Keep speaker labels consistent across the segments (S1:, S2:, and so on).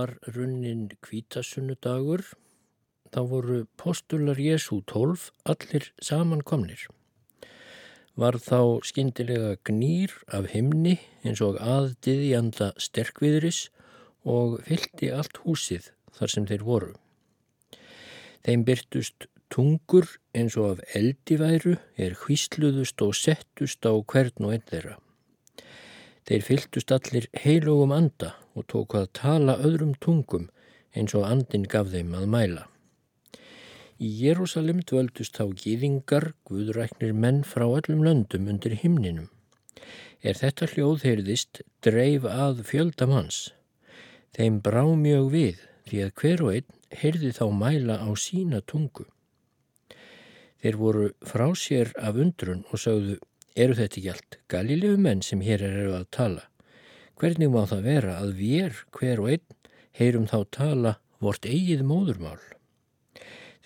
S1: Var runnin kvítasunnudagur. Þá voru postular Jésu tólf allir samankomnir. Var þá skindilega gnýr af himni eins og aðdiði anda sterkviðris og fyldi allt húsið þar sem þeir voru. Þeim byrtust tungur eins og af eldiværu er hvísluðust og settust á hvern og einn þeirra. Þeir fyltust allir heilugum anda og tóku að tala öðrum tungum eins og andin gaf þeim að mæla. Í Jérúsalim dvöldust þá gýðingar, guðræknir menn frá öllum löndum undir himninum. Er þetta hljóð heyrðist, dreif að fjöldamanns. Þeim brá mjög við því að hver og einn heyrði þá mæla á sína tungu. Þeir voru frá sér af undrun og sögðu, eru þetta ekki allt galilegu menn sem hér eru að tala? Hvernig má það vera að við, hver og einn, heyrum þá tala vort eigið móðurmál?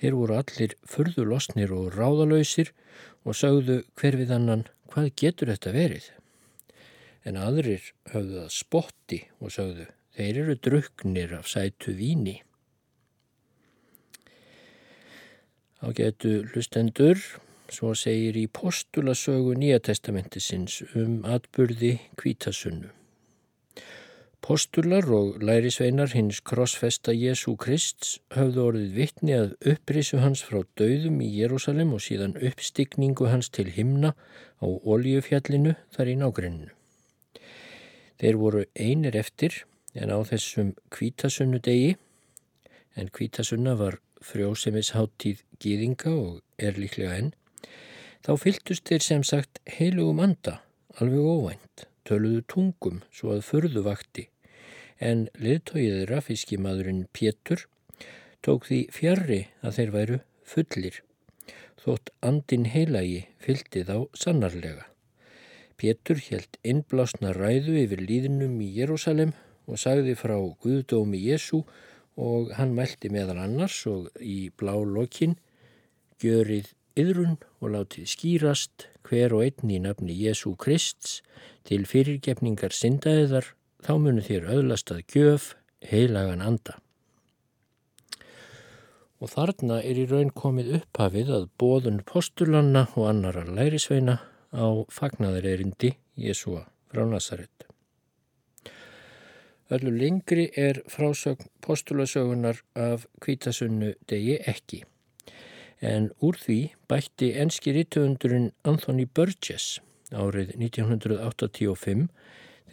S1: Þeir voru allir furðulosnir og ráðalöysir og sögðu hver við annan hvað getur þetta verið? En aðrir höfðu það spotti og sögðu þeir eru druknir af sætu víni. Á getu hlustendur, svo segir í postulasögu Nýja testamentisins um atburði kvítasunnu. Postular og lærisveinar hins krossfesta Jésu Krist höfðu orðið vittni að upprisu hans frá döðum í Jérúsalem og síðan uppstigningu hans til himna á oljufjallinu þar í nágrenninu. Þeir voru einir eftir en á þessum kvítasunnu degi, en kvítasunna var frjósemisháttíð gýðinga og er líklega enn, þá fyltust þeir sem sagt heilugum anda, alveg óvænt, töluðu tungum svo að förðu vakti en liðtóið rafískimadurinn Pétur tók því fjarrri að þeir væru fullir, þótt andin heilagi fyldi þá sannarlega. Pétur helt innblásna ræðu yfir líðinum í Jérúsalem og sagði frá Guðdómi Jésu og hann mælti meðal annars og í blá lokkin görið yðrun og látið skýrast hver og einn í nafni Jésu Krists til fyrirgefningar syndaðiðar þá munu þér öðlast að gjöf heilagan anda. Og þarna er í raun komið upphafið að bóðun postulanna og annara lærisveina á fagnadarerindi Jésúa frá Nazaret. Öllu lengri er frásögn postulasögunar af kvítasunnu degi ekki. En úr því bætti enski rítuundurinn Anthony Burgess árið 1985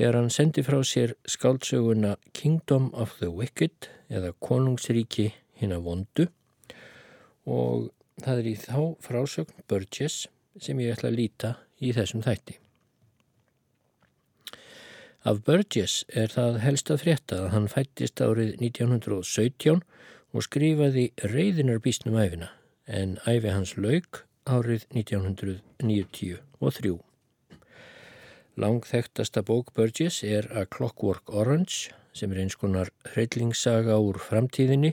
S1: þegar hann sendi frá sér skáldsöguna Kingdom of the Wicked eða Konungsríki hinn að vondu og það er í þá frásögn Burgess sem ég ætla að líta í þessum þætti. Af Burgess er það helst að frétta að hann fættist árið 1917 og skrifaði reyðinar bísnum æfina en æfi hans lauk árið 1993. Langþektasta bók Burgess er A Clockwork Orange sem er eins konar hreitlingssaga úr framtíðinni,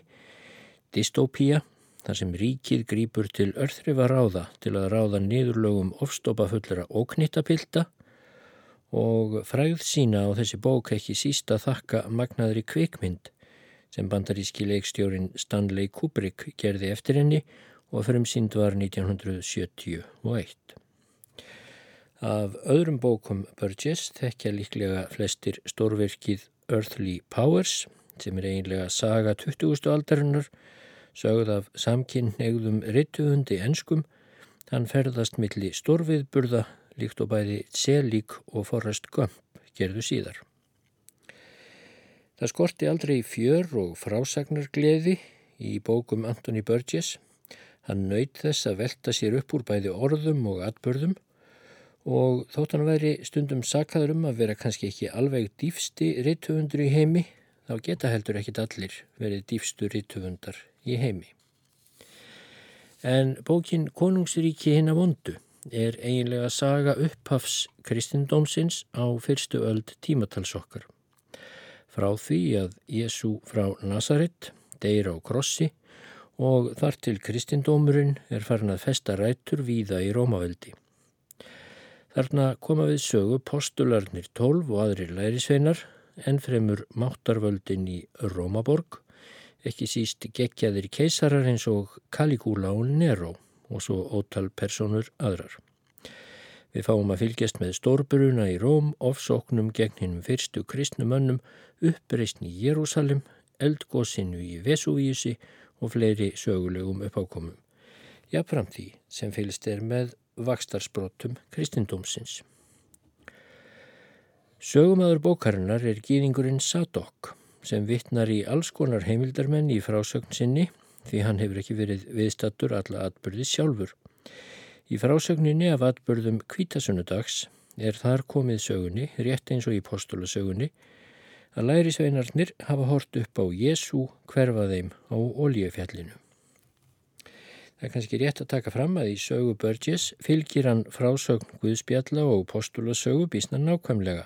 S1: dystopía, þar sem ríkið grýpur til örþrifa ráða til að ráða niðurlögum ofstopafullra og knittapilta og fræð sína á þessi bók ekki sísta þakka magnaðri kvikmynd sem bandaríski leikstjórin Stanley Kubrick gerði eftir henni og frumsýnd var 1971. Af öðrum bókum Burgess þekkja líklega flestir stórverkið Earthly Powers sem er eiginlega saga 20. aldarinnar, sögð af samkynneigðum rittuhundi enskum, hann ferðast milli stórviðburða líkt og bæði Selík og Forrest Gump gerðu síðar. Það skorti aldrei fjör og frásagnargleði í bókum Anthony Burgess. Hann nöyt þess að velta sér upp úr bæði orðum og atbörðum og þótt hann væri stundum sakaður um að vera kannski ekki alveg dýfsti rittufundur í heimi, þá geta heldur ekkit allir verið dýfstu rittufundar í heimi. En bókin Konungsríki hinn að vondu er eiginlega saga upphafs kristindómsins á fyrstu öld tímatalsokkar. Frá því að Jésu frá Nazaret deyra á krossi og þar til kristindómurinn er farin að festa rætur víða í Rómaveldi. Þarna koma við sögu postularnir tólf og aðrir lærisveinar ennfremur máttarvöldin í Rómaborg, ekki síst geggjaðir keisarar eins og Caligula og Nero og svo ótal personur aðrar. Við fáum að fylgjast með stórbruna í Róm, ofsóknum gegn hinnum fyrstu kristnumönnum, uppreysn í Jérúsalim, eldgóðsinu í Vesúvíusi og fleiri sögulegum uppákomum. Jáfnfram því sem fylgst er með vakstarsbrotum kristindómsins. Sögumæður bókarinnar er gýðingurinn Sadok sem vittnar í alls konar heimildarmenn í frásögn sinni því hann hefur ekki verið viðstattur alla atbyrði sjálfur. Í frásögninni af atbyrðum kvítasunnudags er þar komið sögunni, rétt eins og í postulasögunni, að læri sveinarnir hafa hort upp á Jésu hverfa þeim á oljefjallinu. Það er kannski rétt að taka fram að í sögu Burgess fylgir hann frásögn Guðspjalla og postulasögu bísna nákvæmlega.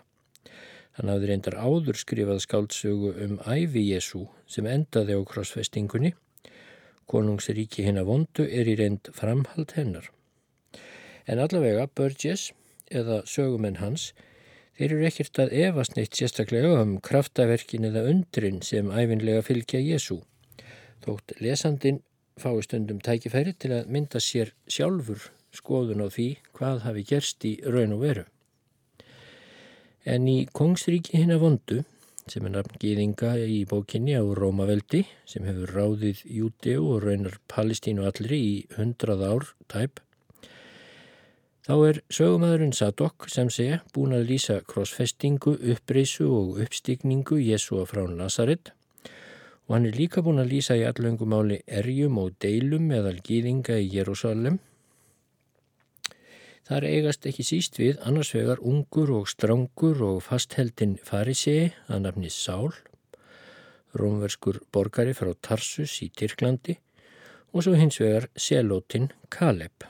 S1: Hann hafði reyndar áður skrifað skáldsögu um æfi Jésu sem endaði á krossfestingunni Konungsríki hinn að vondu er í reynd framhald hennar. En allavega Burgess eða sögumenn hans þeir eru ekkert að efast neitt sérstaklega um kraftaverkin eða undrin sem æfinlega fylgja Jésu. Þótt lesandin fái stundum tækifæri til að mynda sér sjálfur skoðun á því hvað hafi gerst í raun og veru. En í Kongsríki hinn að vondu sem er nafn gýðinga í bókinni á Rómaveldi sem hefur ráðið Júteu og raunar Palestínu allri í hundrað ár tæp. Þá er sögumæðurinn Sadok sem segja búin að lýsa krossfestingu, uppreysu og uppstigningu Jésúa frá Nazaret og hann er líka búin að lýsa í allöngumáli erjum og deilum meðal gýðinga í Jérúsalem Þar eigast ekki síst við annars vegar ungur og strangur og fastheldin farisei að nafni Sál, rómverskur borgari frá Tarsus í Tyrklandi og svo hins vegar selótin Kaleb.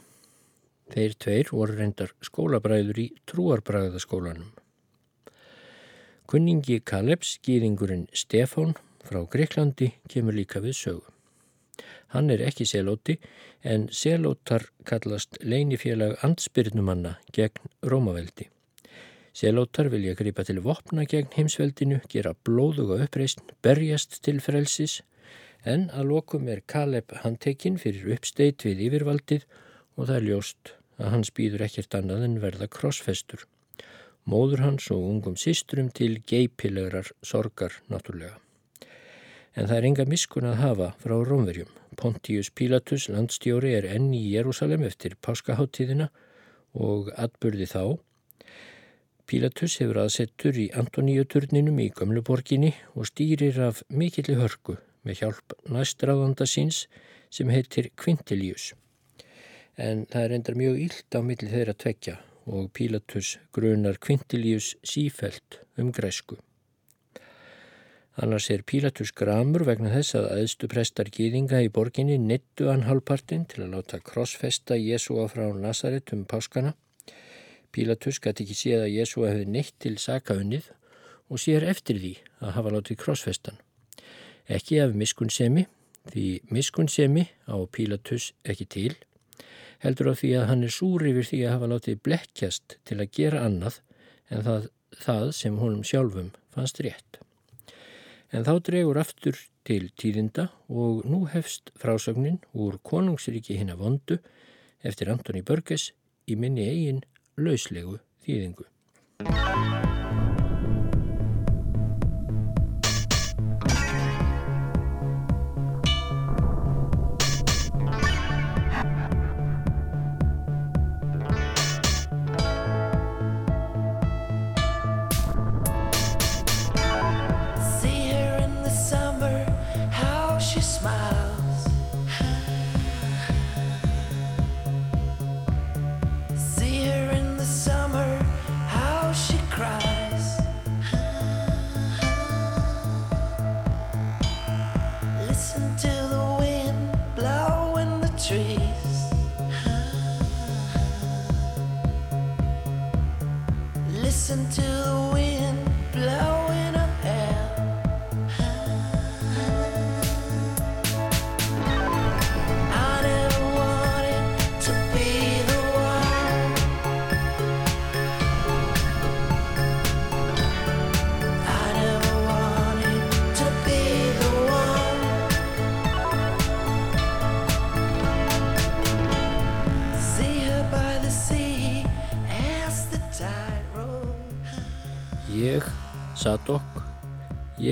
S1: Þeir tveir voru reyndar skólabræður í trúarbræðaskólanum. Kunningi Kalebs, gýðingurinn Stefán frá Greiklandi, kemur líka við sögu. Hann er ekki selóti en selótar kallast leinifélag ansbyrnumanna gegn Rómaveldi. Selótar vilja gripa til vopna gegn heimsveldinu, gera blóðuga uppreist, berjast til frelsis en að lokum er Kaleb handtekinn fyrir uppsteit við yfirvaldið og það er ljóst að hans býður ekkert annað en verða krossfestur. Móður hans og ungum sístrum til geipilegrar sorgar náttúrlega. En það er enga miskun að hafa frá Rómverjum. Pontius Pilatus, landstjóri, er enn í Jérúsalem eftir páskaháttíðina og atbyrði þá. Pilatus hefur aðsettur í Antoníuturninum í Gömluborginni og stýrir af mikilli hörku með hjálp næstráðanda síns sem heitir Quintilius. En það er endar mjög ílt á milli þeirra tvekja og Pilatus grunar Quintilius sífelt um græsku. Annars er Pílatus gramur vegna þess að aðstu prestar gýðinga í borginni nittu hann halvpartin til að láta krossfesta Jésúa frá Nazaret um páskana. Pílatus gæti ekki séð að Jésúa hefði neitt til sakaunnið og sér eftir því að hafa látið krossfestan. Ekki af miskunnsemi, því miskunnsemi á Pílatus ekki til, heldur á því að hann er súr yfir því að hafa látið blekkjast til að gera annað en það, það sem honum sjálfum fannst rétt. En þá dregur aftur til tíðinda og nú hefst frásögnin úr konungsriki hinn að vondu eftir Antoni Börges í minni eigin lauslegu þýðingu.
S2: listen
S1: to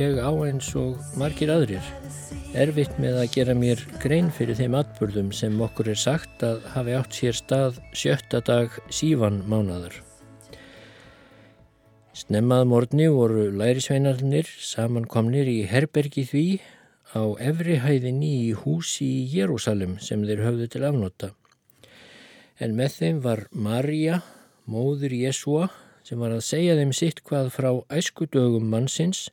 S1: Ég á eins og margir aðrir erfitt með að gera mér grein fyrir þeim atbyrðum sem okkur er sagt að hafi átt sér stað sjötta dag sífan mánadar. Snemmað morgni voru lærisveinarnir samankomnir í herbergi því á efrihæðinni í húsi í Jérúsalem sem þeir höfðu til afnota. En með þeim var Marja, móður Jésúa, sem var að segja þeim sitt hvað frá æskudögum mannsins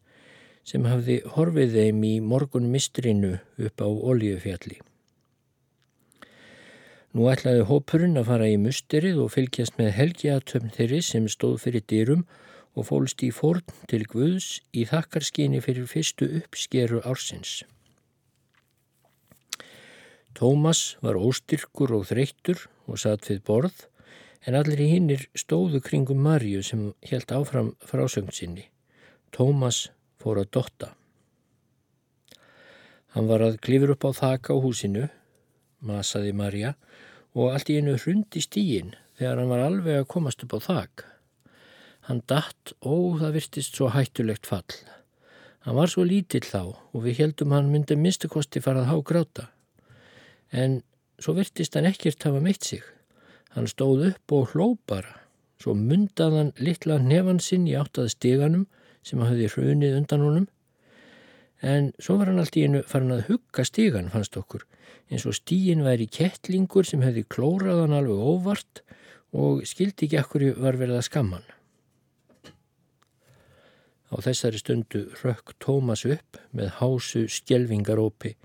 S1: sem hafði horfið þeim í morgun mistrinu upp á oljufjalli. Nú ætlaði hópurinn að fara í musterið og fylgjast með helgiatöfn þeirri sem stóð fyrir dyrum og fólst í forn til Guðs í þakkarskyni fyrir fyrstu uppskeru ársins. Tómas var óstyrkur og þreyttur og satt við borð en allir í hinnir stóðu kringum Marju sem helt áfram frásögn sinni. Tómas fór að dotta. Hann var að klifur upp á þaka á húsinu, masaði Marja, og allt í einu hrundi stígin þegar hann var alveg að komast upp á þak. Hann datt og það virtist svo hættulegt fall. Hann var svo lítill þá og við heldum hann myndi minnstukosti farað há gráta. En svo virtist hann ekkert hafa meitt sig. Hann stóð upp og hló bara. Svo mundaðan litla nefan sinn í áttað steganum sem hafði hrunið undan honum. En svo var hann allt í einu farin að hugga stegan, fannst okkur, eins og stíin væri kettlingur sem hefði klóraðan alveg óvart og skildi ekki akkur var verið að skamman. Á þessari stundu rökk Tómas upp með hásu skjelvingarópi.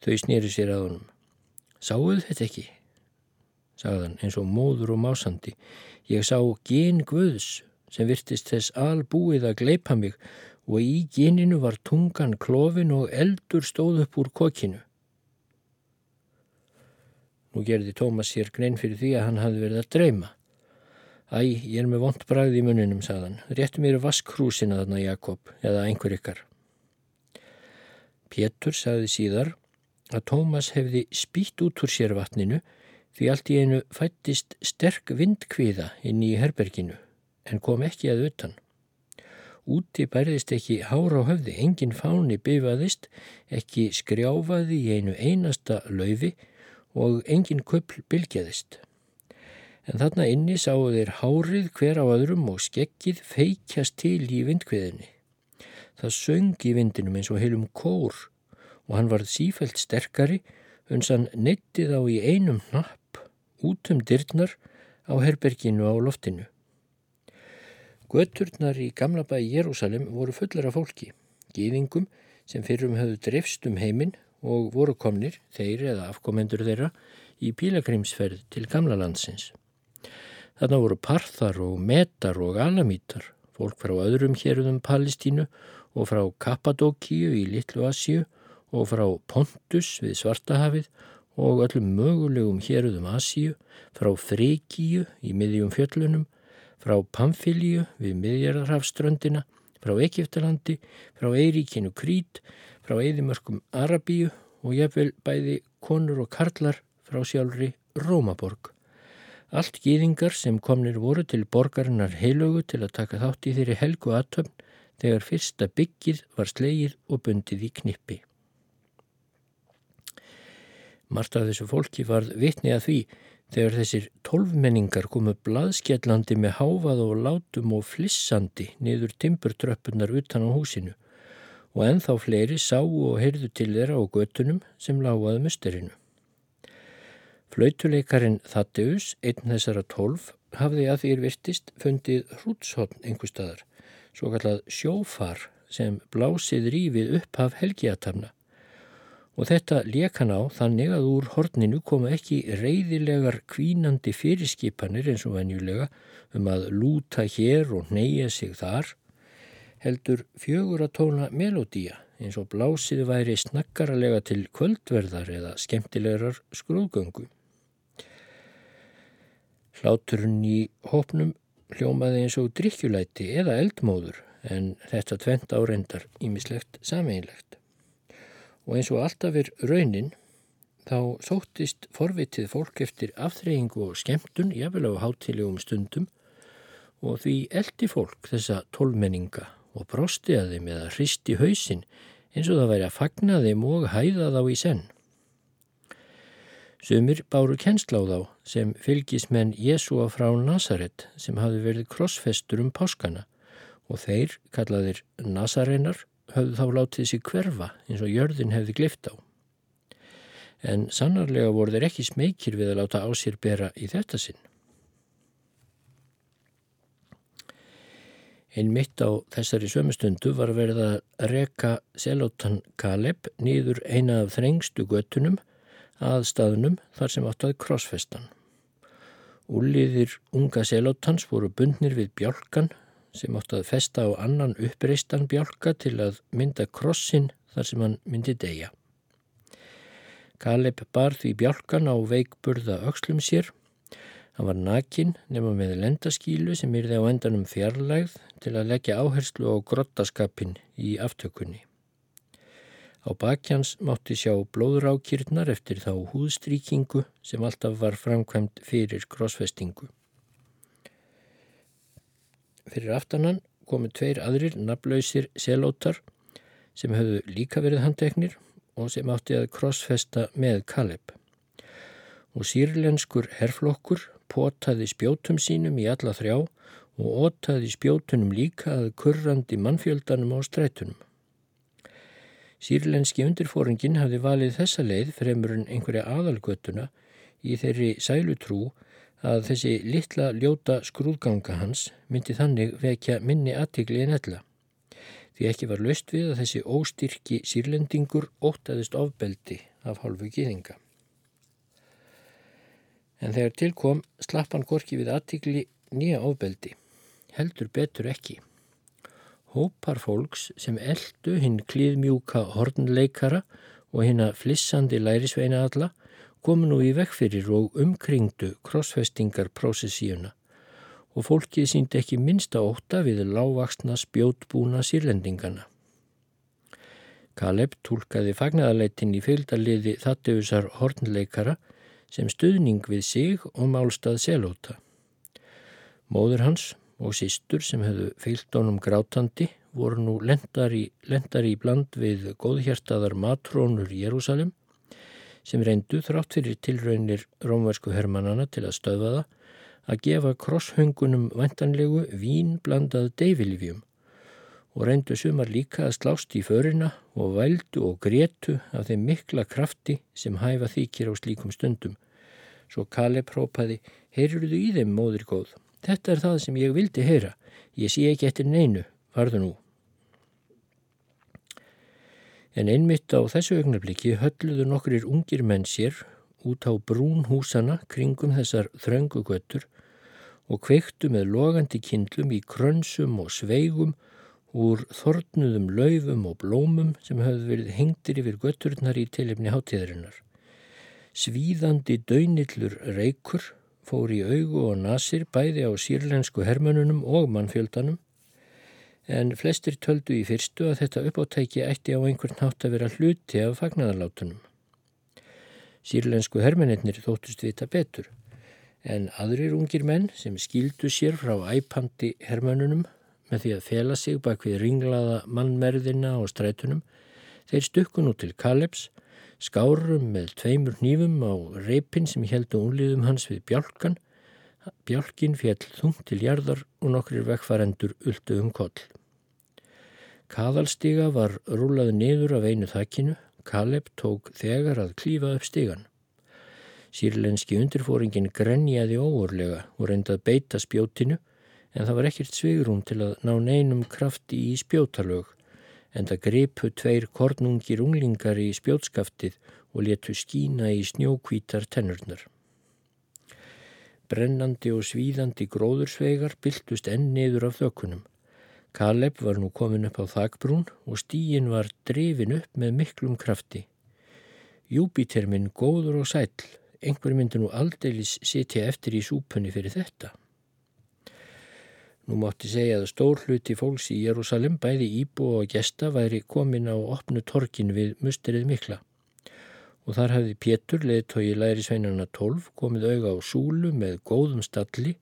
S1: Þau snýri sér að honum. Sáuð þetta ekki? sagðan eins og móður og másandi. Ég sá gen Guðs sem virtist þess albúið að gleipa mig og í geninu var tungan klófin og eldur stóð upp úr kokinu. Nú gerði Tómas sér grein fyrir því að hann hafði verið að dreyma. Æ, ég er með vond bræði í muninum, sagðan. Réttu mér vaskrúsina þarna, Jakob, eða einhver ykkar. Pétur sagði síðar að Tómas hefði spýtt út úr sér vatninu Því allt í einu fættist sterk vindkviða inn í herberginu en kom ekki að utan. Úti bærðist ekki hára á höfði, engin fáni byfaðist, ekki skrjáfaði í einu einasta laufi og engin köpl bylgjaðist. En þarna inni sáu þeir hárið hver á öðrum og skekkið feikjast til í vindkviðinni. Það söng í vindinum eins og heilum kór og hann varð sífælt sterkari uns hann neyttið á í einum hnapp út um dyrnar á herberginu á loftinu. Göturnar í gamla bæi Jérúsalem voru fullar af fólki, gýðingum sem fyrrum höfðu drefst um heiminn og voru komnir, þeir eða afkomendur þeirra, í pílagrimsferð til gamla landsins. Þarna voru parþar og metar og alamítar, fólk frá öðrum hérðum Palestínu og frá Kappadókíu í Littlu Asju og frá Pontus við Svartahafið og öllum mögulegum héruðum Asíu, frá Frikíu í miðjum fjöllunum, frá Pamfilíu við miðjarðarhafströndina, frá Egiptalandi, frá Eiríkinu Krít, frá Eidimörkum Arabíu og jafnvel bæði konur og karlar frá sjálfri Rómaborg. Allt gýðingar sem komnir voru til borgarinnar heilögu til að taka þátt í þeirri helgu aðtöfn þegar fyrsta byggið var slegið og bundið í knippi. Margt af þessu fólki varð vitni að því þegar þessir tólfmenningar komu blaðskjallandi með háfað og látum og flissandi niður timburtröppunar utan á húsinu og enþá fleiri sáu og heyrðu til þeirra á göttunum sem lágaði musterinu. Flautuleikarin Þatteus, einn þessara tólf, hafði að því er virtist fundið hrútshotn einhver staðar, svo kallað sjófar sem blásið rífið upp af helgiatamna og þetta leka hann á þannig að úr horninu koma ekki reyðilegar kvínandi fyrirskipanir eins og venjulega um að lúta hér og neyja sig þar, heldur fjögur að tóna melodía eins og blásið væri snakkaralega til kvöldverðar eða skemmtilegar skrúðgöngu. Hláturinn í hópnum hljómaði eins og drikkjulæti eða eldmóður en þetta tvent áreindar ímislegt sameinlegt og eins og alltaf er raunin þá sóttist forvitið fólk eftir afþreyingu og skemmtun jafnvel á hátilegum stundum og því eldi fólk þessa tólmenninga og brosti að þeim eða hristi hausin eins og það væri að fagna þeim og hæða þá í senn. Sumir báru kennsla á þá sem fylgismenn Jésúa frá Nazaret sem hafi verið krossfestur um páskana og þeir, kallaðir Nazarenar, höfðu þá látið sér hverfa eins og jörðin hefði glift á. En sannarlega voru þeir ekki smekir við að láta á sér bera í þetta sinn. Einn mitt á þessari sömustundu var verið að reka Selóttan Kaleb nýður eina af þrengstu göttunum að staðnum þar sem átt að krossfestan. Úliðir unga Selóttans voru bundnir við bjálkan sem átt að festa á annan uppreistan bjálka til að mynda krossin þar sem hann myndi deyja. Kaleb bar því bjálkan á veikburða aukslum sér Hann var nakin nema með lendaskílu sem yrði á endanum fjarlægð til að leggja áherslu á grottaskapin í aftökunni. Á bakjans mátti sjá blóðurákýrnar eftir þá húðstríkingu sem alltaf var framkvæmt fyrir krossfestingu. Fyrir aftanan komu tveir aðrir naflausir selótar sem höfðu líka verið handteknir og sem átti að krossfesta með Kaleb. Og sírlenskur herflokkur potaði spjótum sínum í alla þrjá og ótaði spjótunum líka að kurrandi mannfjöldanum á strætunum. Sýrlenski undirfóringin hafði valið þessa leið fremur en einhverja aðalgötuna í þeirri sælutrú að þessi litla ljóta skrúðganga hans myndi þannig vekja minni aðtikli en ella. Því ekki var löst við að þessi óstyrki sírlendingur ótaðist ofbeldi af hálfu gýðinga en þegar tilkom slapp hann gorki við aðtikli nýja ofbeldi. Heldur betur ekki. Hópar fólks sem eldu hinn klíðmjúka hornleikara og hinn að flissandi lærisveina alla komu nú í vekkfyrir og umkringdu krossfestingar prósessíuna og fólkið síndi ekki minsta óta við lágvaksna spjótbúna sírlendingana. Kaleb tólkaði fagnæðaleitin í fylgdaliði þatteusar hornleikara sem stuðning við sig og málstað selóta. Móður hans og sístur sem hefðu feilt honum grátandi voru nú lendar í, lendar í bland við góðhjertaðar matrónur í Jérúsalim sem reyndu þrátt fyrir tilraunir rómversku hermannana til að stöðva það að gefa krosshöngunum vantanlegu vín blandað deyfilifjum og reyndu sumar líka að slást í förina og vældu og gretu af þeim mikla krafti sem hæfa þykir á slíkum stundum. Svo Kalle própaði, heyrurðu í þeim, móður góð? Þetta er það sem ég vildi heyra. Ég sé ekki eftir neinu, varðu nú. En einmitt á þessu augnabliki hölluðu nokkur ungir menn sér út á brún húsana kringum þessar þröngugöttur og kveiktu með logandi kindlum í krönsum og sveigum úr þornuðum laufum og blómum sem hafði verið hengtir yfir götturnar í tilefni hátíðarinnar. Svíðandi döynillur reykur fór í augu og nasir bæði á sírlensku hermönunum og mannfjöldanum en flestir töldu í fyrstu að þetta uppáttæki ætti á einhvern nátt að vera hluti af fagnadarlátunum. Sírlensku hermennir þóttust vita betur en aðrir ungir menn sem skildu sér frá æpandi hermönunum með því að fela sig bak við ringlaða mannmerðina og strætunum, þeir stukku nú til Kalebs, skárum með tveimur nýfum á reipin sem heldu unliðum hans við bjálkan, bjálkin fjall þungt til jarðar og nokkrir vekkfarendur uldu um koll. Kaðalstiga var rúlað niður af einu þakkinu, Kaleb tók þegar að klífa upp stigan. Sýrlenski undirfóringin grenjaði óorlega og reyndað beita spjótinu en það var ekkert svigrum til að ná neinum krafti í spjótalög en það gripu tveir kornungir unglingar í spjótskaftið og letu skína í snjókvítar tennurnar. Brennandi og svíðandi gróðursvegar byltust enn niður af þökkunum. Kaleb var nú komin upp á þakbrún og stíin var drefin upp með miklum krafti. Júbíter minn góður og sæl, einhver myndi nú aldeilis sitja eftir í súpunni fyrir þetta. Nú mátti segja að stór hluti fólks í Jérúsalim, bæði íbú og gesta, væri komin á opnu torkin við musterið mikla. Og þar hafði Pétur, leðtói læri sveinarna 12, komið auga á súlu með góðum stalli,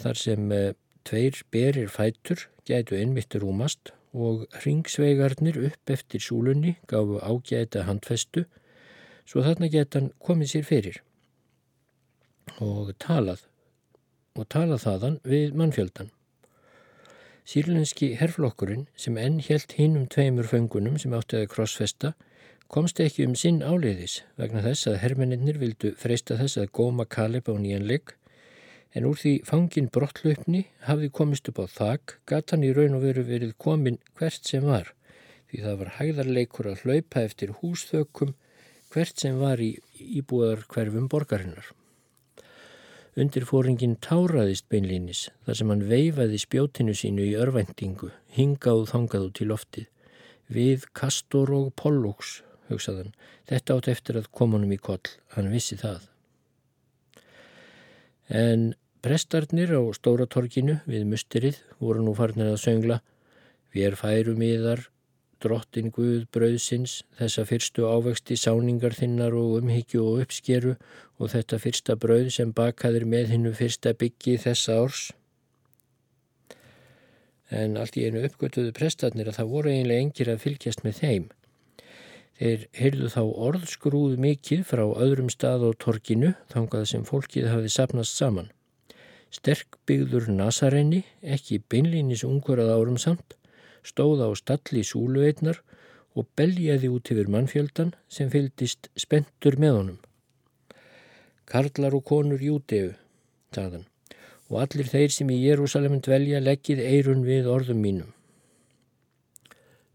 S1: þar sem eh, tveir berir fætur gætu einmitt rúmast og ringsveigarnir upp eftir súlunni gafu ágæta handfestu svo þarna geta hann komið sér fyrir og talað og talað þaðan við mannfjöldan. Sýrlenski herflokkurinn sem enn helt hinnum tveimur föngunum sem áttiði krossfesta komst ekki um sinn áleiðis vegna þess að hermeninnir vildu freista þess að góma Kaleb á nýjanleik en úr því fangin brottlaupni hafði komist upp á þak gatan í raun og veru verið komin hvert sem var því það var hægðarleikur að hlaupa eftir húsþökum hvert sem var í íbúðar hverfum borgarinnar. Undirfóringin táraðist beinlínis þar sem hann veifaði spjótinu sínu í örvendingu, hingað og þangað út í loftið. Við Kastor og Pollux, hugsaðan, þetta átt eftir að koma honum í koll, hann vissi það. En prestarnir á Stóratorkinu við musterið voru nú farnir að söngla Við er færum yðar drottin Guð brauðsins, þessa fyrstu ávexti sáningar þinnar og umhyggju og uppskeru og þetta fyrsta brauð sem bakaður með hinnu fyrsta byggi þessa árs. En allt í einu uppgötuðu prestarnir að það voru eiginlega engir að fylgjast með þeim. Þeir heyrðu þá orðskrúð mikið frá öðrum stað á torkinu þangað sem fólkið hafið sapnast saman. Sterk byggður Nasarenni, ekki beinlínis ungur að árum samt, stóða á stalli súluveitnar og beljaði út yfir mannfjöldan sem fyldist spentur með honum. Karlar og konur júteu, taðan, og allir þeir sem í Jérúsalemin dvelja leggið eirun við orðum mínum.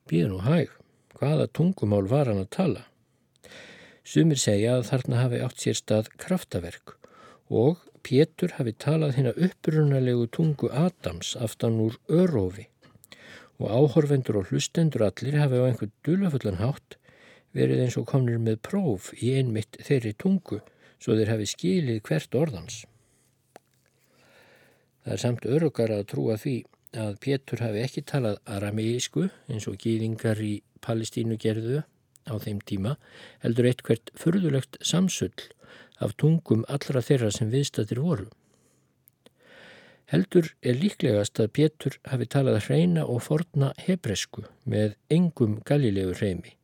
S1: Býða nú hæg, hvaða tungumál var hann að tala? Sumir segja að þarna hafi átt sér stað kraftaverk og Pétur hafi talað hérna upprunalegu tungu Adams aftan úr örófi og áhorfendur og hlustendur allir hafi á einhvern dulafullan hátt verið eins og komnir með próf í einmitt þeirri tungu svo þeir hafi skilið hvert orðans. Það er samt örugar að trúa því að Pétur hafi ekki talað arameísku eins og gýðingar í Palestínu gerðu á þeim tíma heldur eitt hvert furðulegt samsull af tungum allra þeirra sem viðstættir voru. Heldur er líklegast að Pétur hafi talað hreina og forna hebresku með engum galilegu hreimi.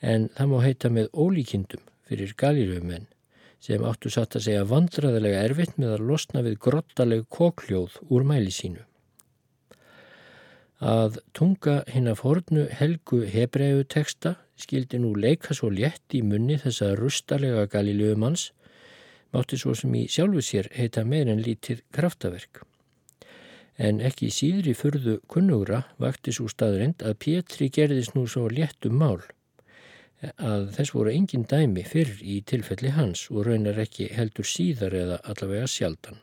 S1: En það má heita með ólíkindum fyrir galilegu menn sem áttu satt að segja vandraðilega erfitt með að losna við grottaleg kokljóð úr mæli sínu. Að tunga hinn að fornu helgu hebreiðu teksta skildi nú leika svo létt í munni þessa rustalega galilegu manns mátti svo sem í sjálfu sér heita meir en lítið kraftaverk. En ekki síðri fyrðu kunnugra vakti svo staðrind að Pétri gerðist nú svo léttum mál að þess voru engin dæmi fyrr í tilfelli hans og raunar ekki heldur síðar eða allavega sjaldan.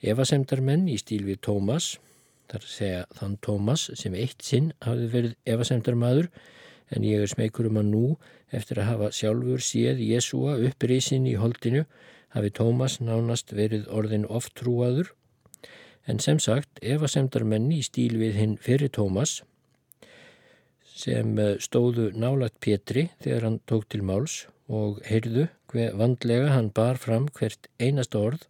S1: Evasemdar menn í stíl við Tómas, þar segja þann Tómas sem eitt sinn hafði verið evasemdar maður en ég er smeykur um að nú, eftir að hafa sjálfur séð Jésúa upprísin í holdinu, hafi Tómas nánast verið orðin oft trúaður, en sem sagt, efasemdar menni í stíl við hinn fyrir Tómas, sem eh, stóðu nálat Pétri þegar hann tók til máls og heyrðu hver vandlega hann bar fram hvert einasta orð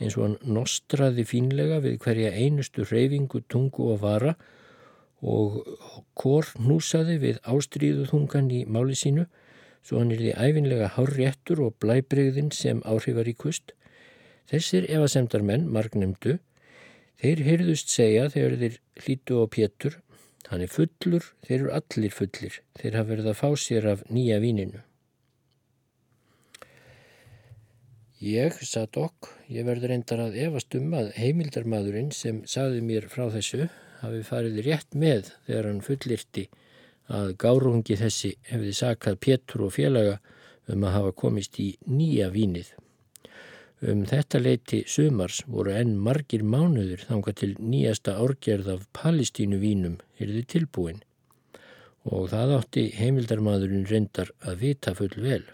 S1: eins og hann nostraði fínlega við hverja einustu reyfingu, tungu og vara og Kór hnúsaði við ástríðuþungan í máli sínu svo hann er því æfinlega hárréttur og blæbreyðin sem áhrifaríkust. Þessir efasemdar menn, margnemdu, þeir heyrðust segja þegar þeir hlítu á pétur, hann er fullur, þeir eru allir fullir, þeir hafa verið að fá sér af nýja víninu. Ég, satt okk, ég verður reyndar að efast um að heimildarmadurinn sem saði mér frá þessu hafi farið rétt með þegar hann fullirti að gárungi þessi hefði sakað Pétur og félaga um að hafa komist í nýja vínið. Um þetta leiti sumars voru enn margir mánuður þanga til nýjasta árgerð af Palestínu vínum erði tilbúin og það átti heimildarmadurinn reyndar að vita full vel.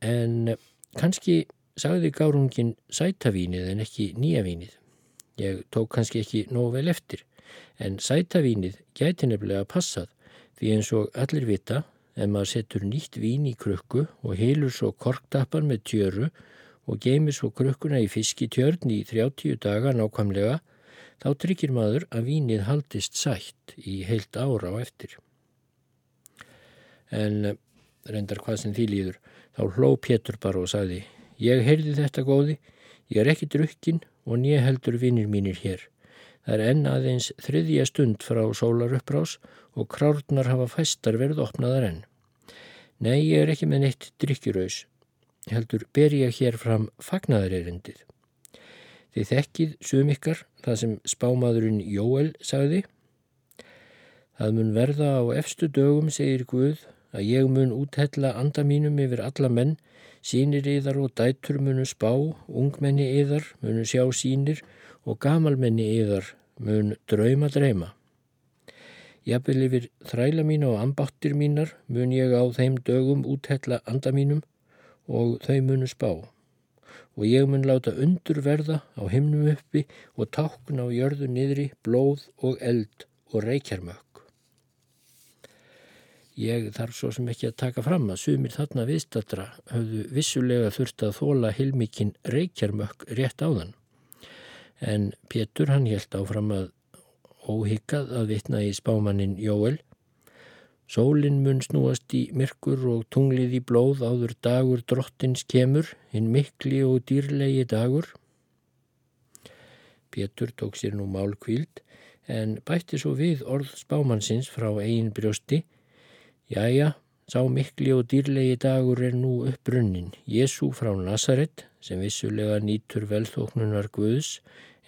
S1: En kannski sagði gárungin sætavínið en ekki nýja vínið. Ég tók kannski ekki nóg vel eftir, en sætavínið gæti nefnilega passað því eins og allir vita ef maður setur nýtt vín í krukku og heilur svo korktappan með tjöru og geimi svo krukkuna í fiskitjörn í 30 daga nákvæmlega, þá tryggir maður að vínið haldist sætt í heilt ára á eftir. En reyndar hvað sem því líður, þá hló Pétur bara og sagði, ég heyrði þetta góði, ég er ekki drukkin og nýja heldur vinnir mínir hér. Það er enn aðeins þriðja stund frá sólar uppbrás og krárnar hafa fæstar verið opnaðar enn. Nei, ég er ekki með neitt drikkjurauðs, heldur ber ég hér fram fagnaðareirindið. Þið þekkið sumikkar, það sem spámaðurinn Jóel sagði. Það mun verða á efstu dögum, segir Guð, að ég mun úthella anda mínum yfir alla menn, sínir yðar og dætur munu spá, ungmenni yðar munu sjá sínir og gamalmenni yðar mun drauma dreima. Jafnvel yfir þræla mín og ambáttir mínar mun ég á þeim dögum úthella anda mínum og þau munu spá. Og ég mun láta undur verða á himnum uppi og tákna á jörðu niðri blóð og eld og reykjarmökk. Ég þarf svo sem ekki að taka fram að sumir þarna viðstatra höfðu vissulega þurft að þóla hilmikinn reykjarmökk rétt á þann en Pétur hann helt áfram að óhyggað að vitna í spámannin Jóel. Sólinn mun snúast í myrkur og tunglið í blóð áður dagur drottins kemur, hinn mikli og dýrlegi dagur. Pétur tók sér nú málkvíld en bætti svo við orð spámannsins frá eigin brjósti. Jæja, sá mikli og dýrlegi dagur er nú upprunnin. Jésu frá Nazaret sem vissulega nýtur velþóknunar Guðs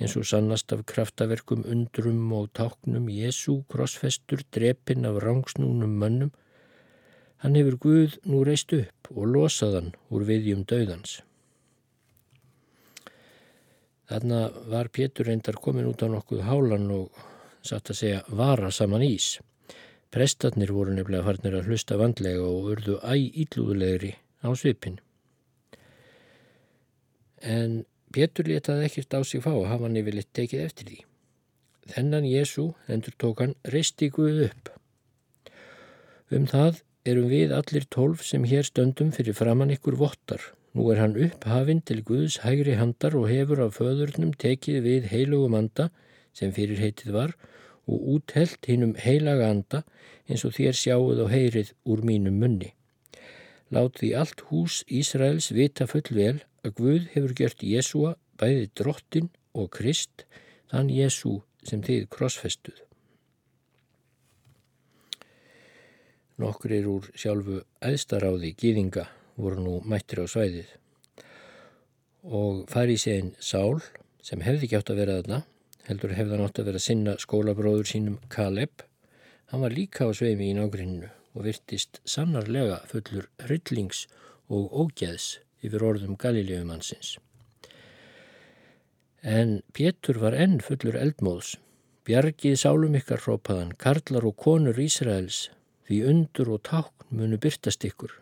S1: eins og sannast af kraftaverkum undrum og táknum Jésu krossfestur drepin af rangsnúnum mönnum, hann hefur Guð nú reist upp og losaðan úr viðjum döðans. Þarna var Pétur reyndar komin út á nokkuð hálan og satt að segja vara saman ís. Prestatnir voru nefnilega farnir að hlusta vandlega og urðu æg íllúðulegri á svipin. En Pétur letaði ekkert á sig fá að hafa hann yfirleitt tekið eftir því. Þennan Jésu, endur tók hann, reisti Guð upp. Um það erum við allir tólf sem hér stöndum fyrir framann ykkur vottar. Nú er hann upphafinn til Guðs hægri handar og hefur af föðurnum tekið við heilugum anda, sem fyrir heitið var, og úthelt hinnum heilaga anda eins og þér sjáuð og heyrið úr mínum munni. Lát því allt hús Ísraels vita full vel að Guð hefur gert Jésúa bæði drottin og Krist, þann Jésú sem þið krossfestuð. Nokkur er úr sjálfu æðstaráði gýðinga voru nú mættir á svæðið og fari í segin Sál sem hefði átt að vera þarna, heldur hefði hann átt að vera sinna skólabróður sínum Kaleb, hann var líka á sveimi í nágrinninu og virtist sannarlega fullur hryllings og ógeðs yfir orðum Galileumansins. En Pétur var enn fullur eldmóðs. Bjargið sálum ykkar hrópaðan, karlar og konur Ísraels, því undur og tákn munu byrtast ykkur.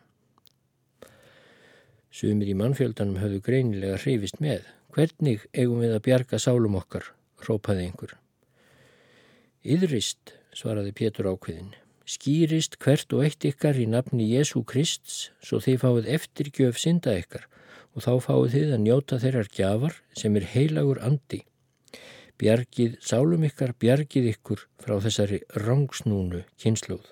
S1: Sumir í mannfjöldanum höfðu greinilega hrifist með. Hvernig eigum við að bjarga sálum okkar, hrópaði einhver. Yðrist, svaraði Pétur ákveðin skýrist hvert og eitt ykkar í nafni Jésu Krists svo þið fáið eftirgjöf synda ykkar og þá fáið þið að njóta þeirrar gjafar sem er heilagur andi. Bjargið sálum ykkar, bjargið ykkur frá þessari rangsnúnu kynsluð.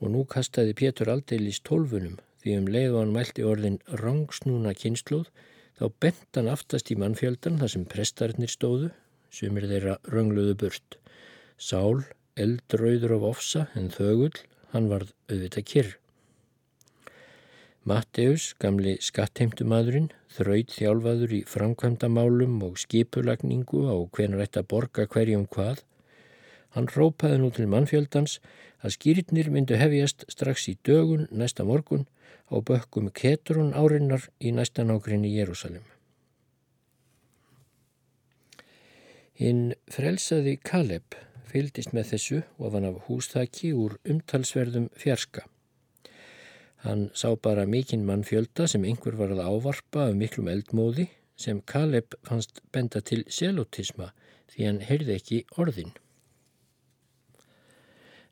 S1: Og nú kastaði Pétur aldeilis tólfunum því um leið og hann mælti orðin rangsnúna kynsluð þá bent hann aftast í mannfjöldan þar sem prestarnir stóðu, sem er þeirra röngluðu burt. Sál eldrauður af ofsa en þögull, hann varð auðvitað kyrr. Matteus, gamli skattheimtumadurinn, þraut þjálfaður í framkvæmdamálum og skipulagningu á hvenar ætti að borga hverjum hvað. Hann rópaði nú til mannfjöldans að skýritnir myndu hefjast strax í dögun næsta morgun á bökkum Ketrún árinnar í næsta nákrinni Jérúsalim. Hinn frelsaði Kaleb fylgdist með þessu ofan af húsþaki úr umtalsverðum fjarska. Hann sá bara mikinn mann fjölda sem einhver var að ávarpa af miklum eldmóði sem Kaleb fannst benda til selotisma því hann heyrði ekki orðin.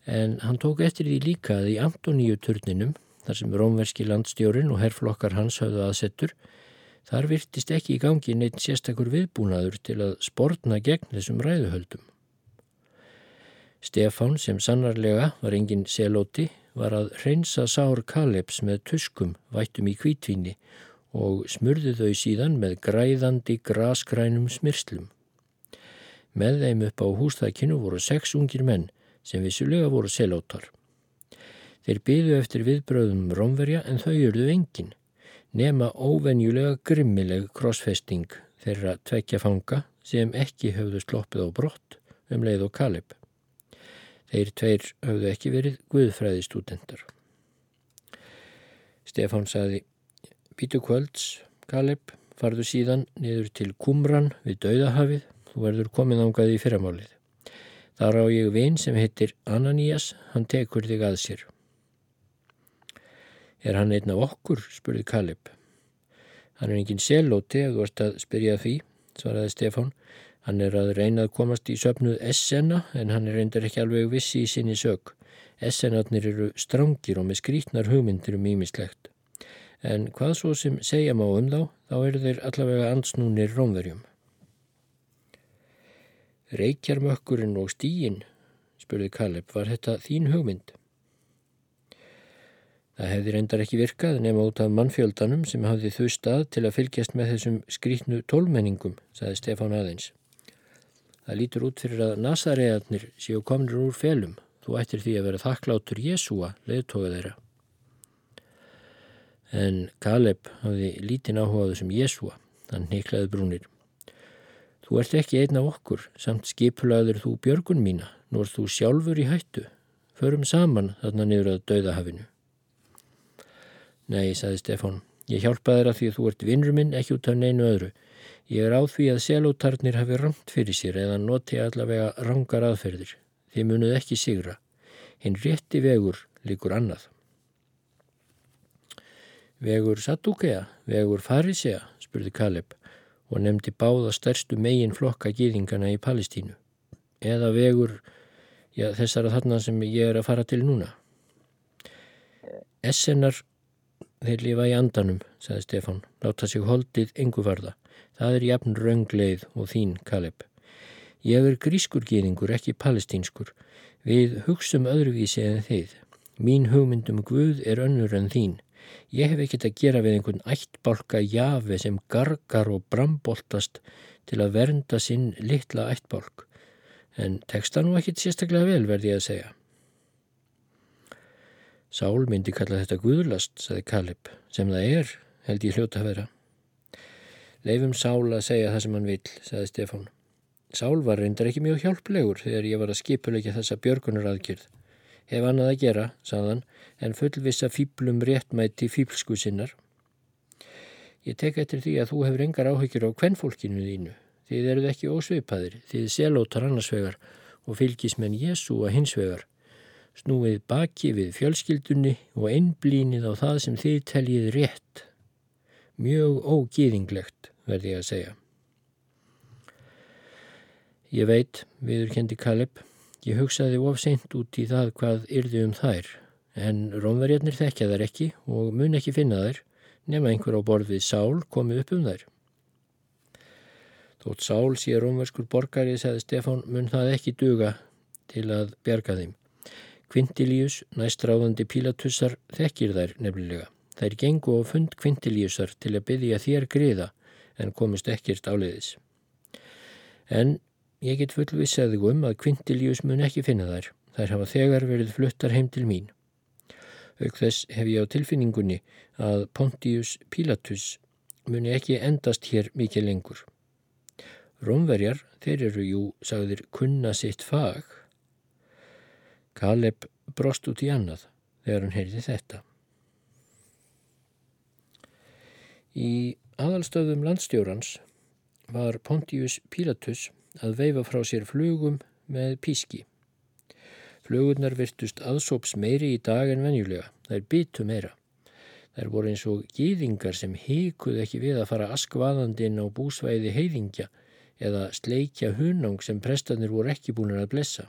S1: En hann tók eftir því líka að í Antoníu turninum þar sem rómverski landstjórin og herrflokkar hans hafðu aðsettur, þar virtist ekki í gangi neitt sérstakur viðbúnaður til að sportna gegn þessum ræðuhöldum. Stefán sem sannarlega var engin selóti var að reynsa sár Kaleps með tuskum vættum í kvítvinni og smurði þau síðan með græðandi grasgrænum smyrslum. Með þeim upp á húsþækinu voru sex ungir menn sem vissulega voru selótar. Þeir byðu eftir viðbröðum rómverja en þau eruðu engin, nema óvenjulega grimmileg krossfesting þeirra tvekja fanga sem ekki höfðu sloppið á brott um leið og Kaleb. Þeir tveir höfðu ekki verið guðfræðistútentar. Stefán saði, Pítu kvölds, Kaleb, farðu síðan niður til Kumran við Dauðahafið, þú verður komið ángað í fyrramálið. Þar á ég vinn sem heitir Ananías, hann tekur þig að sér. Er hann einn af okkur, spurði Kaleb. Hann er engin selóti ef þú ert að spyrja því, svaraði Stefán. Hann er að reyna að komast í söpnuð Essena en hann er reyndar ekki alveg vissi í sinni sög. Essenarnir eru strángir og með skrítnar hugmyndir um ímislegt. En hvað svo sem segja má um þá, þá eru þeir allavega ansnúnir rómverjum. Reykjarmökkurinn og stíinn, spurði Kaleb, var þetta þín hugmynd? Það hefði reyndar ekki virkað nema út af mannfjöldanum sem hafði þau stað til að fylgjast með þessum skrítnu tólmenningum, saði Stefán aðeins. Það lítur út fyrir að nasaregarnir séu komnir úr felum. Þú ættir því að vera þakklátur Jésúa, leðtoga þeirra. En Kaleb hafði lítinn áhugaðu sem Jésúa, hann neiklaði brúnir. Þú ert ekki einn af okkur, samt skipulaður þú björgun mína, nú ert þú sjálfur í hættu. Förum saman þarna niður að dauðahafinu. Nei, saði Stefán, ég hjálpaði þér að því að þú ert vinnur minn ekki út af neinu öðru. Ég er á því að selótarnir hafi ramt fyrir sér eða noti allavega rangar aðferðir. Þið munuð ekki sigra. Hinn rétti vegur líkur annað. Vegur Satúkea, vegur Farisea, spurði Kaleb og nefndi báða stærstu megin flokka gýðingana í Palestínu. Eða vegur, já þessara þarna sem ég er að fara til núna. Essenar Þeir lifa í andanum, sagði Stefan, láta sig holdið yngu varða. Það er jafn raungleið og þín, Kaleb. Ég er grískurgeningur, ekki palestínskur. Við hugsum öðruvísi en þið. Mín hugmyndum Guð er önnur en þín. Ég hef ekkert að gera við einhvern ættbálka jafi sem gargar og bramboltast til að vernda sinn litla ættbálk. En teksta nú ekkert sérstaklega vel, verði ég að segja. Sál myndi kalla þetta guðlast, saði Kalib, sem það er, held ég hljóta að vera. Leifum Sál að segja það sem hann vil, saði Stefán. Sál var reyndar ekki mjög hjálplegur þegar ég var að skipuleika þessa björgunar aðgjörð. Hef annað að gera, saðan, en fullvisa fýblum réttmæti fýblsku sinnar. Ég tek eftir því að þú hefur engar áhyggjur á kvennfólkinu þínu. Þið eruð ekki ósveipaðir, þið selótar annarsvegar og fylgismenn Jésu að hinsvegar snúið baki við fjölskyldunni og einblínið á það sem þið teljið rétt. Mjög ógýðinglegt, verði ég að segja. Ég veit, viður kendi Kaleb, ég hugsaði ofseint út í það hvað yrði um þær, en rómverjarnir þekkja þær ekki og mun ekki finna þær, nema einhver á borð við Sál komið upp um þær. Þótt Sál sé rómverskur borgari, sagði Stefán, mun það ekki duga til að berga þeim. Quintilius, næstráðandi Pílatussar, þekkir þær nefnilega. Þær gengu á fund Quintiliusar til að byggja þér griða en komist ekkert áleiðis. En ég get fullvissaði um að Quintilius mun ekki finna þær. Þær hafa þegar verið fluttar heim til mín. Auk þess hef ég á tilfinningunni að Pontius Pilatus muni ekki endast hér mikið lengur. Rómverjar, þeir eru jú, sagðir, kunna sitt fag Kaleb brost út í annað þegar hann heyrði þetta. Í aðalstöðum landstjórans var Pontius Pilatus að veifa frá sér flugum með píski. Flugurnar virtust aðsóps meiri í dag en venjulega. Er bitu meira. Er voru eins og gýðingar sem híkuð ekki við að fara askvaðandinn á búsvæði heiðingja eða sleikja hunang sem prestarnir voru ekki búin að blessa.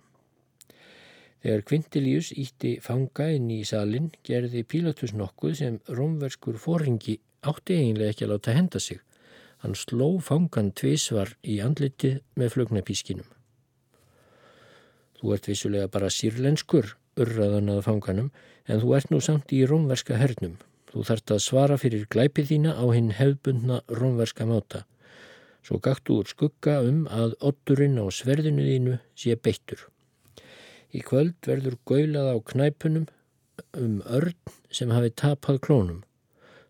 S1: Þegar Quintilius ítti fanga inn í salin gerði Pilatus nokkuð sem rómverskur fóringi átti eiginlega ekki að láta henda sig. Hann sló fangan tvísvar í andlitið með flugnapískinum. Þú ert vissulega bara sírlenskur, urraðan að fanganum, en þú ert nú samt í rómverska hernum. Þú þart að svara fyrir glæpið þína á hinn hefbundna rómverska máta. Svo gaktu úr skugga um að otturinn á sverðinu þínu sé beittur. Í kvöld verður gaulað á knæpunum um örn sem hafi tapað klónum.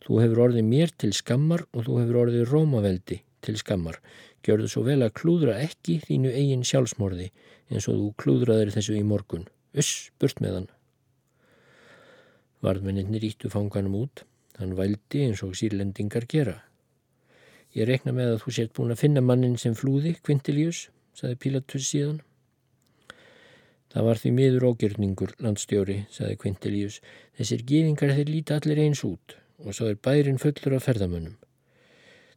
S1: Þú hefur orðið mér til skammar og þú hefur orðið rómaveldi til skammar. Gjörðu svo vel að klúðra ekki þínu eigin sjálfsmorði eins og þú klúðraðir þessu í morgun. Uss, burt með hann. Varðmenninni rítu fanganum út. Hann vældi eins og sírlendingar gera. Ég rekna með að þú sért búin að finna mannin sem flúði, Quintilius, saði Pilatus síðan. Það var því miður ógjörningur, landstjóri, saði Quintilius. Þessir gýðingar þeir líti allir eins út og svo er bærin fullur af ferðamönnum.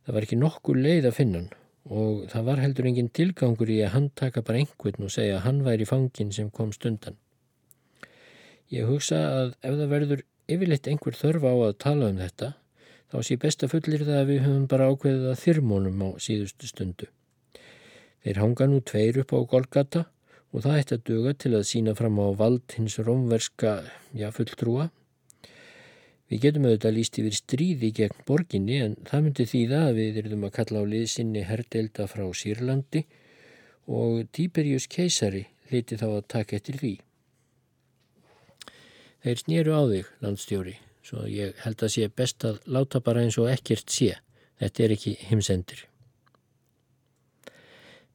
S1: Það var ekki nokkur leið að finna hann og það var heldur engin tilgangur í að hann taka bara einhvern og segja að hann væri fangin sem kom stundan. Ég hugsa að ef það verður yfirleitt einhver þörf á að tala um þetta, þá sé besta fullir það að við höfum bara ákveðið að þyrmónum á síðustu stundu. Þeir hanga nú tveir upp á Golgata og það ætti að duga til að sína fram á vald hins romverska, fulltrúa. Við getum auðvitað líst yfir stríði gegn borginni en það myndi þýða að við erum að kalla á liðsynni herdelda frá Sýrlandi og Tíberjus keisari liti þá að taka eftir því. Þeir snýru á þig, landstjóri, svo ég held að sé best að láta bara eins og ekkert sé. Þetta er ekki himsendir.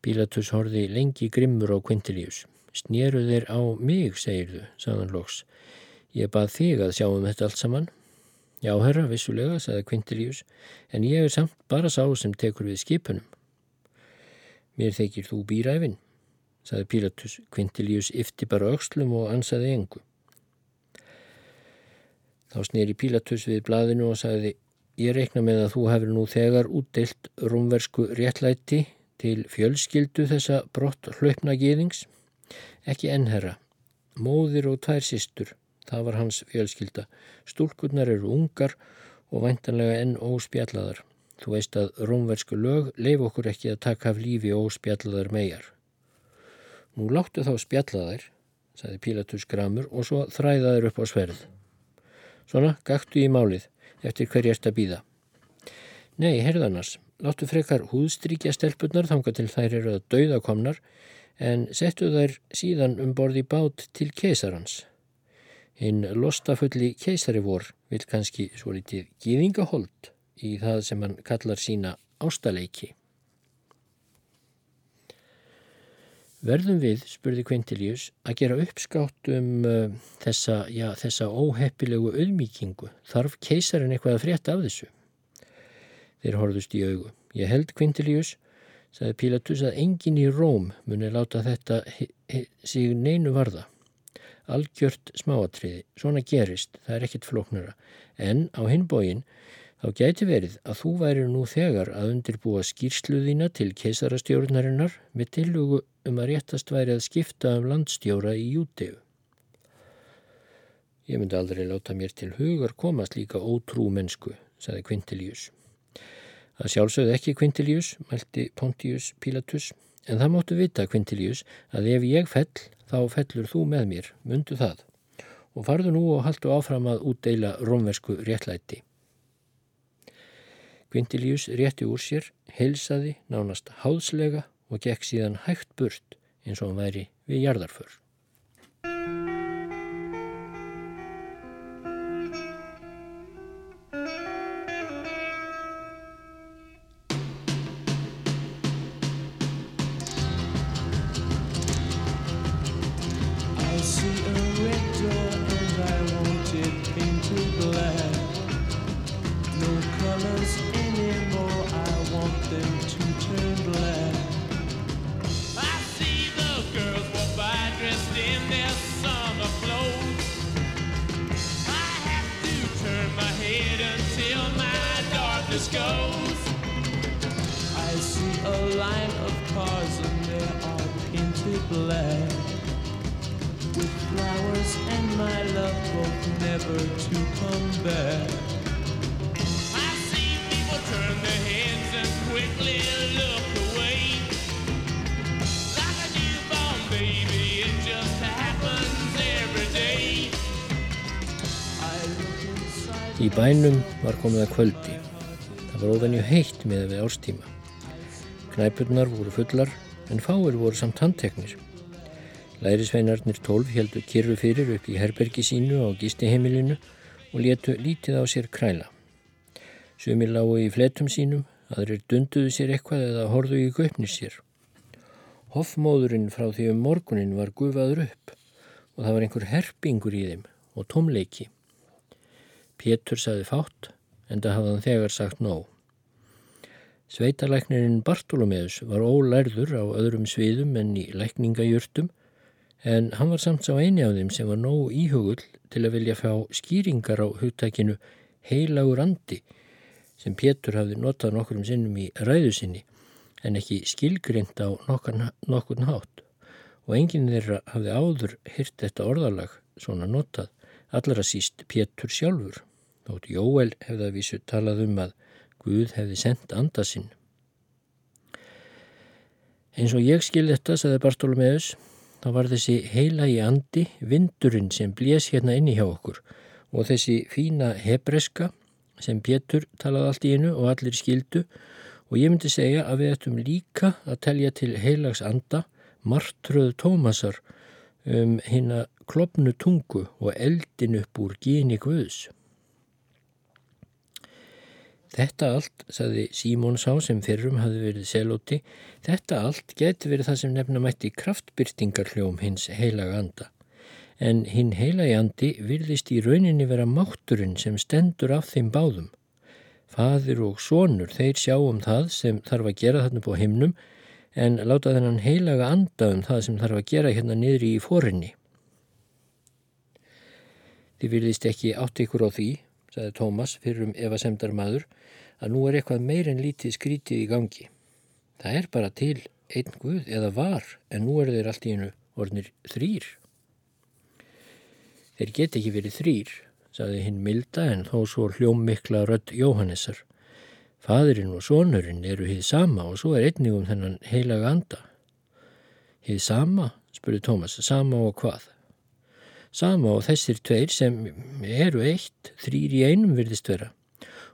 S1: Pílatus horfi lengi grimmur á Quintilius. Snýru þeir á mig, segir þú, sagðan loks. Ég bað þig að sjá um þetta allt saman. Já, herra, vissulega, sagði Quintilius, en ég er samt bara sá sem tekur við skipunum. Mér þykir þú býræfin, sagði Pílatus. Quintilius yfti bara aukslum og ansaði engu. Þá snýri Pílatus við blaðinu og sagði, ég reikna með að þú hefur nú þegar útdeilt rúmversku réttlæti til fjölskyldu þessa brott hlaupna geðings? Ekki ennherra. Móðir og tvær sístur, það var hans fjölskylda. Stúlkurnar eru ungar og væntanlega enn óspjallaðar. Þú veist að rómversku lög leif okkur ekki að taka af lífi óspjallaðar megar. Nú láttu þá spjallaðar, sagði Pílatus gramur og svo þræðaður upp á sverð. Svona, gaktu í málið, eftir hverjast að býða. Nei, herðanars, láttu frekar húðstrykja stelpunar þanga til þær eru að dauða komnar en settu þær síðan um borði bát til keisarans. Hinn lostafulli keisari vor vil kannski svo litið gíðingahold í það sem hann kallar sína ástaleiki. Verðum við, spurði Quintilius, að gera uppskátt um uh, þessa, já, þessa óheppilegu auðmíkingu. Þarf keisarin eitthvað að frétta af þessu? Þeir horfðust í augu. Ég held Quintilius, sagði Pilatus, að engin í Róm muni láta þetta sig neinu varða. Algjört smáatriði, svona gerist, það er ekkit floknara. En á hinbógin þá gæti verið að þú væri nú þegar að undirbúa skýrsluðina til keisarastjórnarinnar með tillugu um að réttast væri að skipta um landstjóra í Júteu. Ég myndi aldrei láta mér til hugar komast líka ótrú mennsku, sagði Quintilius. Það sjálfsögði ekki Quintilius, mælti Pontius Pilatus, en það móttu vita Quintilius að ef ég fell, þá fellur þú með mér, mundu það, og farðu nú og haldu áfram að útdeila rómversku réttlæti. Quintilius rétti úr sér, heilsaði nánast háðslega og gekk síðan hægt burt eins og hann væri við jarðarför. Bænum var komið að kvöldi. Það var ofenju heitt með við árstíma. Knæpurnar voru fullar en fáir voru samt handteknir. Lærisveinarnir tólf heldu kyrru fyrir upp í herbergi sínu á gistiheimilinu og letu lítið á sér kræla. Sumir lágu í fletum sínum, aðrir dunduðu sér eitthvað eða horðu í göpnir sér. Hoffmóðurinn frá því um morgunin var gufaður upp og það var einhver herpingur í þeim og tómleiki. Pétur saði fátt en það hafði hann þegar sagt nóg. Sveitalæknirinn Bartolomeus var ólærður á öðrum sviðum en í lækningajurtum en hann var samt sá eini af þeim sem var nóg íhugull til að vilja fá skýringar á hugtækinu heilagur andi sem Pétur hafði notað nokkur um sinnum í ræðu sinni en ekki skilgrind á nokkurn, hátt og enginn þeirra hafði áður hyrt þetta orðalag svona notað allra síst Pétur sjálfur þótt Jóel hefði að vísu talað um að Guð hefði sendt anda sinn. Eins og ég skil þetta, saði Bartolomeus, þá var þessi heila í andi vindurinn sem blés hérna inni hjá okkur og þessi fína hebreska sem Pétur talaði allt í innu og allir skildu og ég myndi segja að við ættum líka að telja til heilags anda martröð Tómasar um hérna klopnu tungu og eldin upp úr gíni Guðs. Þetta allt, saði Símón sá sem fyrrum hafi verið selóti, þetta allt geti verið það sem nefna mætti kraftbyrtingarhljóm hins heilaga anda. En hinn heilagi andi virðist í rauninni vera mátturinn sem stendur af þeim báðum. Fadir og sonur, þeir sjá um það sem þarf að gera þarna på himnum, en láta þennan heilaga anda um það sem þarf að gera hérna niður í fórinni. Þið virðist ekki átt ykkur á því, saði Tómas fyrir um Eva Semdar maður, að nú er eitthvað meir en lítið skrítið í gangi. Það er bara til einn Guð eða var, en nú er þeir allt í einu orðnir þrýr. Þeir get ekki verið þrýr, saði hinn milda en þó svo hljómmikla rödd Jóhannesar. Fadurinn og sonurinn eru hið sama og svo er einnig um þennan heilaga anda. Hið sama, spurði Tómas, sama og hvað? Sama og þessir tveir sem eru eitt, þrýr í einum virðist vera.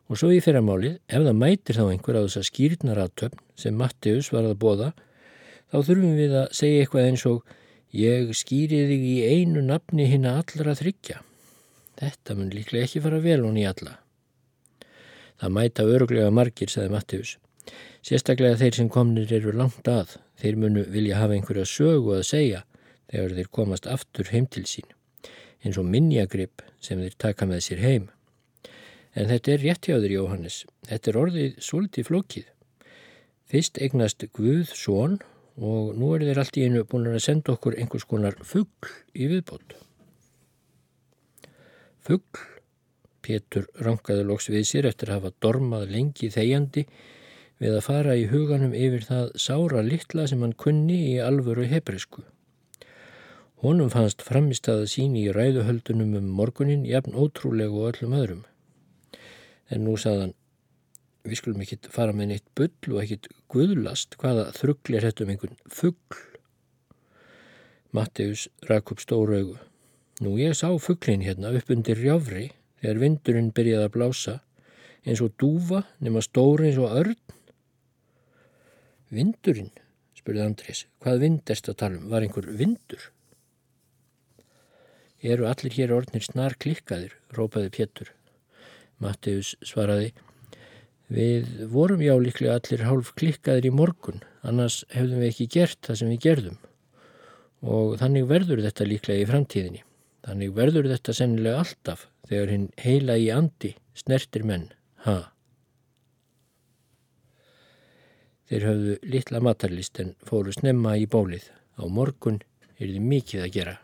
S1: Og svo í fyrramálið, ef það mætir þá einhver að skýrnar aðtöfn sem Mattius var að bóða, þá þurfum við að segja eitthvað eins og ég skýri þig í einu nafni hinn að allra þryggja. Þetta mun líklega ekki fara vel hún í alla. Það mæta öruglega margir, sagði Mattius. Sérstaklega þeir sem komnir eru langt að, þeir munu vilja hafa einhverja sögu að segja þegar þeir komast aftur heim til sín eins og minnjagrip sem þeir taka með sér heim. En þetta er rétt hjá þér, Jóhannes. Þetta er orðið svolítið flókið. Fyrst eignast Guð són og nú er þeir allt í einu búin að senda okkur einhvers konar fuggl í viðbót. Fuggl, Pétur rankaði loks við sér eftir að hafa dormað lengi þegjandi við að fara í huganum yfir það sára litla sem hann kunni í alvöru hebreysku. Honum fannst framistaða sín í ræðuhöldunum um morgunin jafn ótrúlegu og öllum öðrum. En nú saðan, við skulum ekki fara með neitt bull og ekkit guðlast hvaða þruggl er þetta um einhvern fuggl. Matteus rak upp stóru augu. Nú ég sá fugglin hérna upp undir rjáfri þegar vindurinn byrjaði að blása eins og dúfa nema stóri eins og örn. Vindurinn, spurði Andrés, hvað vind erst að tala um? Var einhver vindur? Eru allir hér orðnir snar klikkaðir, rópaði Pétur. Matteus svaraði, við vorum já líklega allir hálf klikkaðir í morgun, annars hefðum við ekki gert það sem við gerðum. Og þannig verður þetta líklega í framtíðinni. Þannig verður þetta sennilega alltaf þegar hinn heila í andi snertir menn, ha? Þeir höfðu litla matarlist en fóru snemma í bólið. Á morgun er þið mikið að gera.